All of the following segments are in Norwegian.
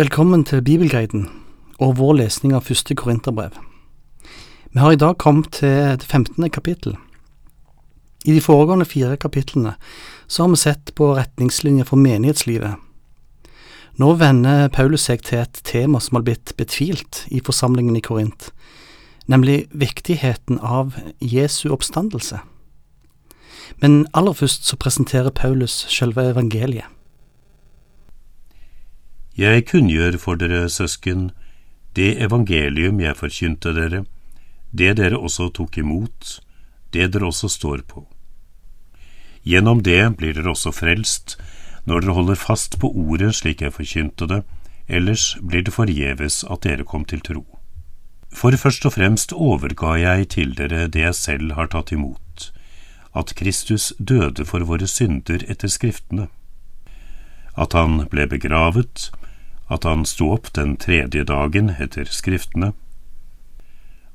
Velkommen til Bibelguiden og vår lesning av første Korinterbrev. Vi har i dag kommet til det 15. kapittel. I de foregående fire kapitlene så har vi sett på retningslinjer for menighetslivet. Nå vender Paulus seg til et tema som har blitt betvilt i forsamlingen i Korint, nemlig viktigheten av Jesu oppstandelse. Men aller først så presenterer Paulus selve evangeliet. Jeg kunngjør for dere, søsken, det evangelium jeg forkynte dere, det dere også tok imot, det dere også står på. Gjennom det blir dere også frelst, når dere holder fast på ordet slik jeg forkynte det, ellers blir det forgjeves at dere kom til tro. For først og fremst overga jeg til dere det jeg selv har tatt imot, at Kristus døde for våre synder etter Skriftene, at han ble begravet, at han sto opp den tredje dagen etter Skriftene,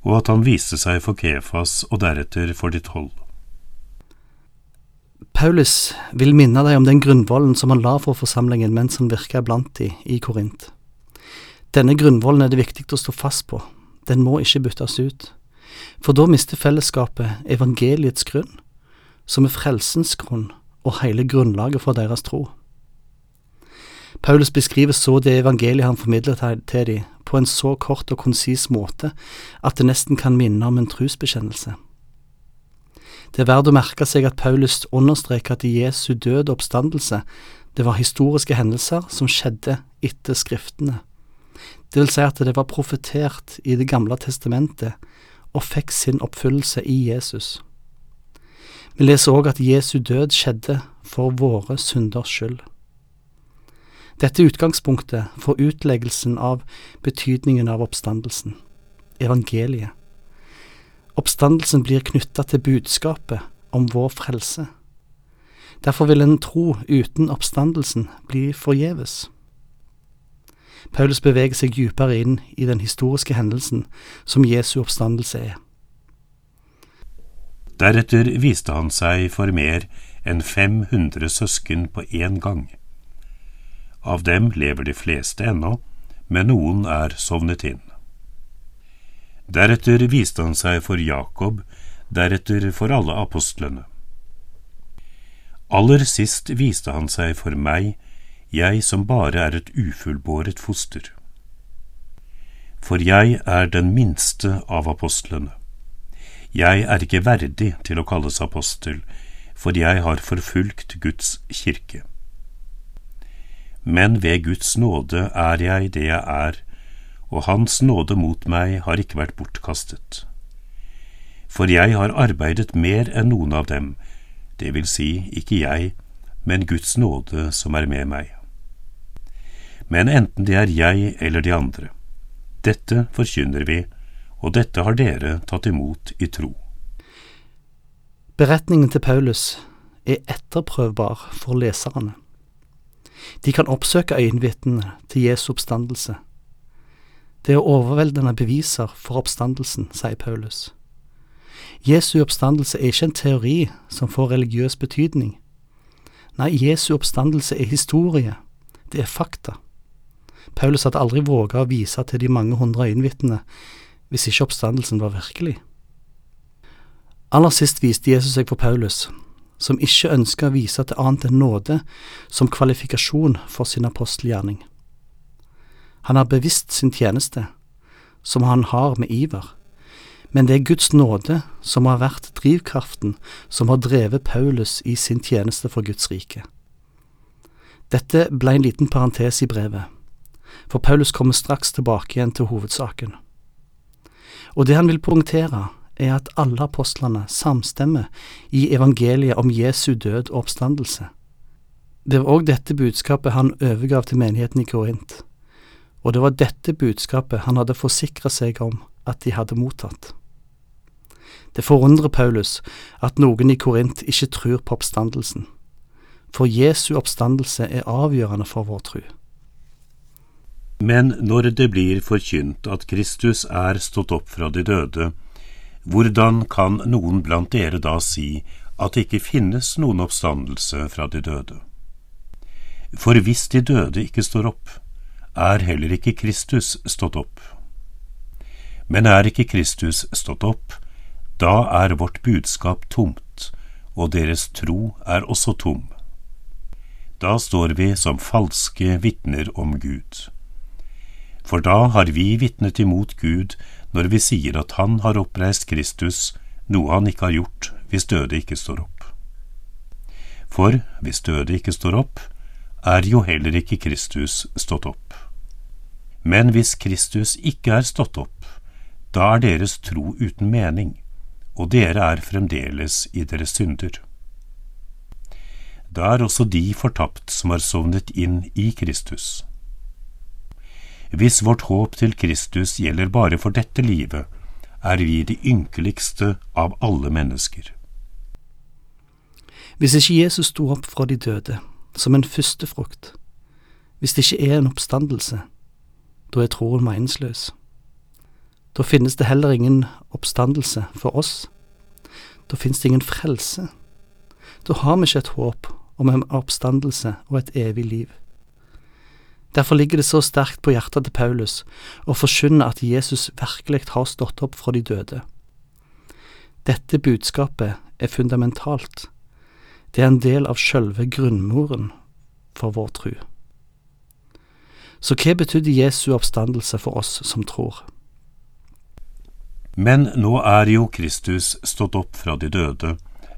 og at han viste seg for Kefas og deretter for de tolv. Paulus vil minne deg om den grunnvollen som han la for forsamlingen mens han virka blant de i Korint. Denne grunnvollen er det viktig å stå fast på, den må ikke byttes ut, for da mister fellesskapet evangeliets grunn, som er frelsens grunn og hele grunnlaget for deres tro. Paulus beskriver så det evangeliet han formidler til dem, på en så kort og konsis måte at det nesten kan minne om en trosbekjennelse. Det er verdt å merke seg at Paulus understreker at Jesu død og oppstandelse det var historiske hendelser som skjedde etter Skriftene. Det vil si at det var profetert i Det gamle testamentet og fikk sin oppfyllelse i Jesus. Vi leser òg at Jesu død skjedde for våre synders skyld. Dette er utgangspunktet for utleggelsen av betydningen av oppstandelsen, evangeliet. Oppstandelsen blir knytta til budskapet om vår frelse. Derfor vil en tro uten oppstandelsen bli forgjeves. Paulus beveger seg dypere inn i den historiske hendelsen som Jesu oppstandelse er. Deretter viste han seg for mer enn 500 søsken på én gang. Av dem lever de fleste ennå, men noen er sovnet inn. Deretter viste han seg for Jakob, deretter for alle apostlene. Aller sist viste han seg for meg, jeg som bare er et ufullbåret foster. For jeg er den minste av apostlene. Jeg er ikke verdig til å kalles apostel, for jeg har forfulgt Guds kirke men ved Guds nåde er jeg det jeg er, og Hans nåde mot meg har ikke vært bortkastet. For jeg har arbeidet mer enn noen av dem, det vil si ikke jeg, men Guds nåde som er med meg. Men enten det er jeg eller de andre, dette forkynner vi, og dette har dere tatt imot i tro. Beretningen til Paulus er etterprøvbar for leserne. De kan oppsøke øyenvitnene til Jesu oppstandelse. Det er overveldende beviser for oppstandelsen, sier Paulus. Jesu oppstandelse er ikke en teori som får religiøs betydning. Nei, Jesu oppstandelse er historie, det er fakta. Paulus hadde aldri våga å vise til de mange hundre øyenvitnene hvis ikke oppstandelsen var virkelig. Aller sist viste Jesus seg for Paulus som ikke ønsker å vise til annet enn nåde som kvalifikasjon for sin apostelgjerning. Han har bevisst sin tjeneste, som han har med iver, men det er Guds nåde som har vært drivkraften som har drevet Paulus i sin tjeneste for Guds rike. Dette ble en liten parentes i brevet, for Paulus kommer straks tilbake igjen til hovedsaken. Og det han vil poengtere, er at alle apostlene samstemmer i evangeliet om Jesu død og oppstandelse. Det var òg dette budskapet han overgav til menigheten i Korint, og det var dette budskapet han hadde forsikra seg om at de hadde mottatt. Det forundrer Paulus at noen i Korint ikke tror på oppstandelsen, for Jesu oppstandelse er avgjørende for vår tro. Men når det blir forkynt at Kristus er stått opp fra de døde, hvordan kan noen blant dere da si at det ikke finnes noen oppstandelse fra de døde? For hvis de døde ikke står opp, er heller ikke Kristus stått opp. Men er ikke Kristus stått opp, da er vårt budskap tomt, og deres tro er også tom. Da står vi som falske vitner om Gud. For da har vi vitnet imot Gud når vi sier at Han har oppreist Kristus, noe Han ikke har gjort hvis døde ikke står opp. For hvis døde ikke står opp, er jo heller ikke Kristus stått opp. Men hvis Kristus ikke er stått opp, da er deres tro uten mening, og dere er fremdeles i deres synder. Da er også de fortapt som har sovnet inn i Kristus. Hvis vårt håp til Kristus gjelder bare for dette livet, er vi de ynkeligste av alle mennesker. Hvis ikke Jesus sto opp fra de døde, som en førstefrukt, hvis det ikke er en oppstandelse, da er troen meningsløs. Da finnes det heller ingen oppstandelse for oss. Da finnes det ingen frelse. Da har vi ikke et håp om en oppstandelse og et evig liv. Derfor ligger det så sterkt på hjertet til Paulus å forkynne at Jesus virkelig har stått opp fra de døde. Dette budskapet er fundamentalt. Det er en del av sjølve grunnmuren for vår tru. Så hva betydde Jesu oppstandelse for oss som tror? Men nå er jo Kristus stått opp fra de døde,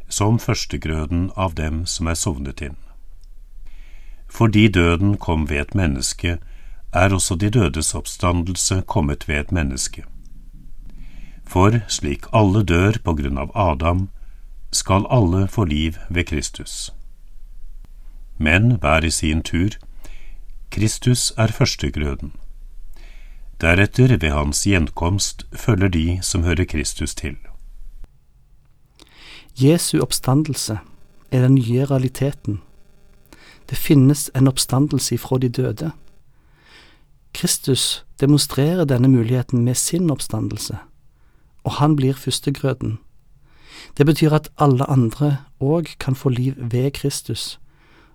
som førstegrøden av dem som er sovnet inn. Fordi døden kom ved et menneske, er også de dødes oppstandelse kommet ved et menneske. For slik alle dør på grunn av Adam, skal alle få liv ved Kristus. Men hver i sin tur, Kristus er førstegrøden. Deretter, ved hans gjenkomst, følger de som hører Kristus til. Jesu oppstandelse er den nye realiteten det finnes en oppstandelse ifra de døde. Kristus demonstrerer denne muligheten med sin oppstandelse, og han blir førstegrøten. Det betyr at alle andre òg kan få liv ved Kristus,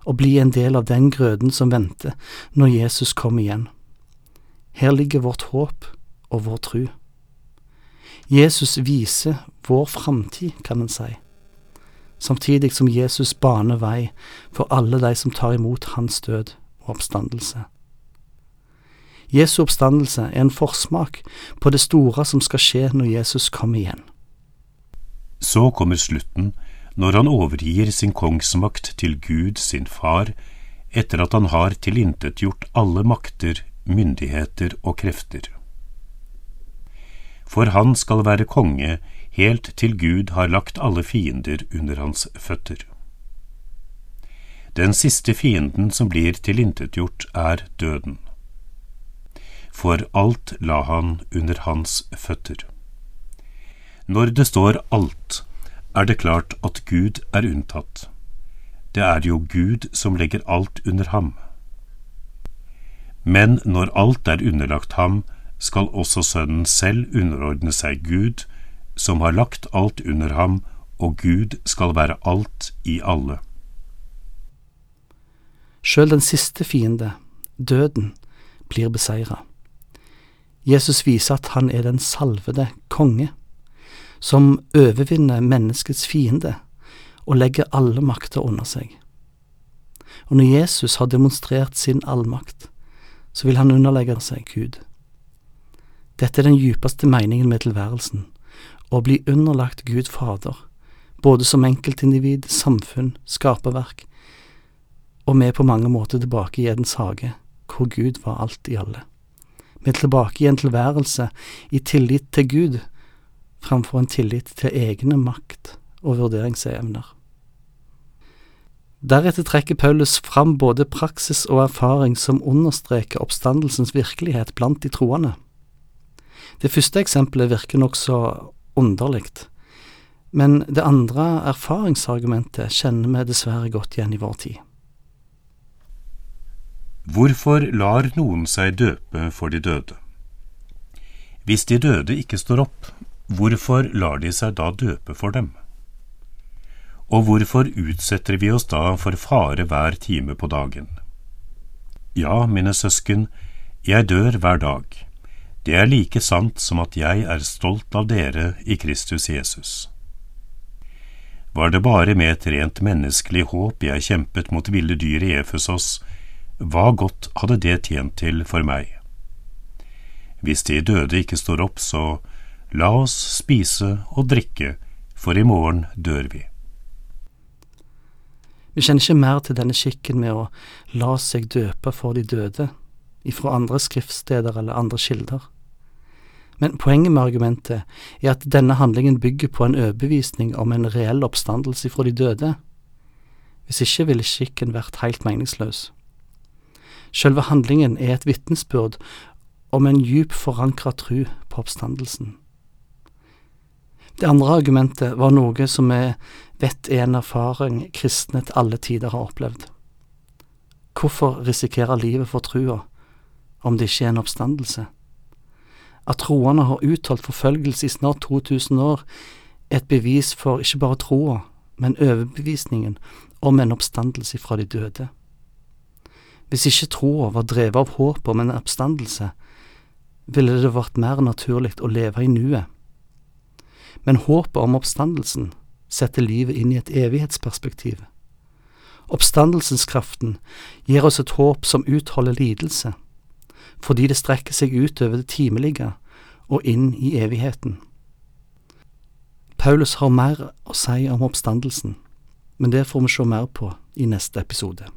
og bli en del av den grøden som venter når Jesus kommer igjen. Her ligger vårt håp og vår tru. Jesus viser vår framtid, kan en si samtidig som Jesus baner vei for alle de som tar imot hans død og oppstandelse. Jesu oppstandelse er en forsmak på det store som skal skje når Jesus kommer igjen. Så kommer slutten, når han overgir sin kongsmakt til Gud sin far, etter at han har tilintetgjort alle makter, myndigheter og krefter. For han skal være konge helt til Gud har lagt alle fiender under hans føtter. Den siste fienden som blir tilintetgjort, er døden. For alt la han under hans føtter. Når det står alt, er det klart at Gud er unntatt. Det er jo Gud som legger alt under ham. Men når alt er underlagt ham, skal også Sønnen selv underordne seg Gud, som har lagt alt under ham, og Gud skal være alt i alle. Sjøl den siste fiende, døden, blir beseira. Jesus viser at han er den salvede konge, som overvinner menneskets fiende og legger alle makter under seg. Og når Jesus har demonstrert sin allmakt, så vil han underlegge seg Gud. Dette er den djupeste meningen med tilværelsen, å bli underlagt Gud Fader, både som enkeltindivid, samfunn, skaperverk, og vi er på mange måter tilbake i Edens hage, hvor Gud var alt i alle. Vi er tilbake i en tilværelse i tillit til Gud, framfor en tillit til egne makt og vurderingsevner. Deretter trekker Paulus fram både praksis og erfaring som understreker oppstandelsens virkelighet blant de troende. Det første eksempelet virker nokså underlig. Men det andre erfaringsargumentet kjenner vi dessverre godt igjen i vår tid. Hvorfor lar noen seg døpe for de døde? Hvis de døde ikke står opp, hvorfor lar de seg da døpe for dem? Og hvorfor utsetter vi oss da for fare hver time på dagen? Ja, mine søsken, Jeg dør hver dag. Det er like sant som at jeg er stolt av dere i Kristus Jesus. Var det bare med et rent menneskelig håp jeg kjempet mot ville dyr i Efesos, hva godt hadde det tjent til for meg? Hvis de døde ikke står opp, så la oss spise og drikke, for i morgen dør vi. Vi kjenner ikke mer til denne skikken med å la seg døpe for de døde, ifra andre skriftsteder eller andre kilder. Men poenget med argumentet er at denne handlingen bygger på en overbevisning om en reell oppstandelse fra de døde. Hvis ikke ville skikken vært helt meningsløs. Selve handlingen er et vitnesbyrd om en djup forankra tru på oppstandelsen. Det andre argumentet var noe som vi vet er en erfaring kristne til alle tider har opplevd. Hvorfor risikere livet for trua om det ikke er en oppstandelse? At troende har uttalt forfølgelse i snart 2000 år, er et bevis for ikke bare troa, men overbevisningen om en oppstandelse fra de døde. Hvis ikke troa var drevet av håpet om en oppstandelse, ville det vært mer naturlig å leve i nuet. Men håpet om oppstandelsen setter livet inn i et evighetsperspektiv. Oppstandelseskraften gir oss et håp som utholder lidelse fordi det strekker seg ut over det timelige og inn i evigheten. Paulus har mer å si om oppstandelsen, men det får vi se mer på i neste episode.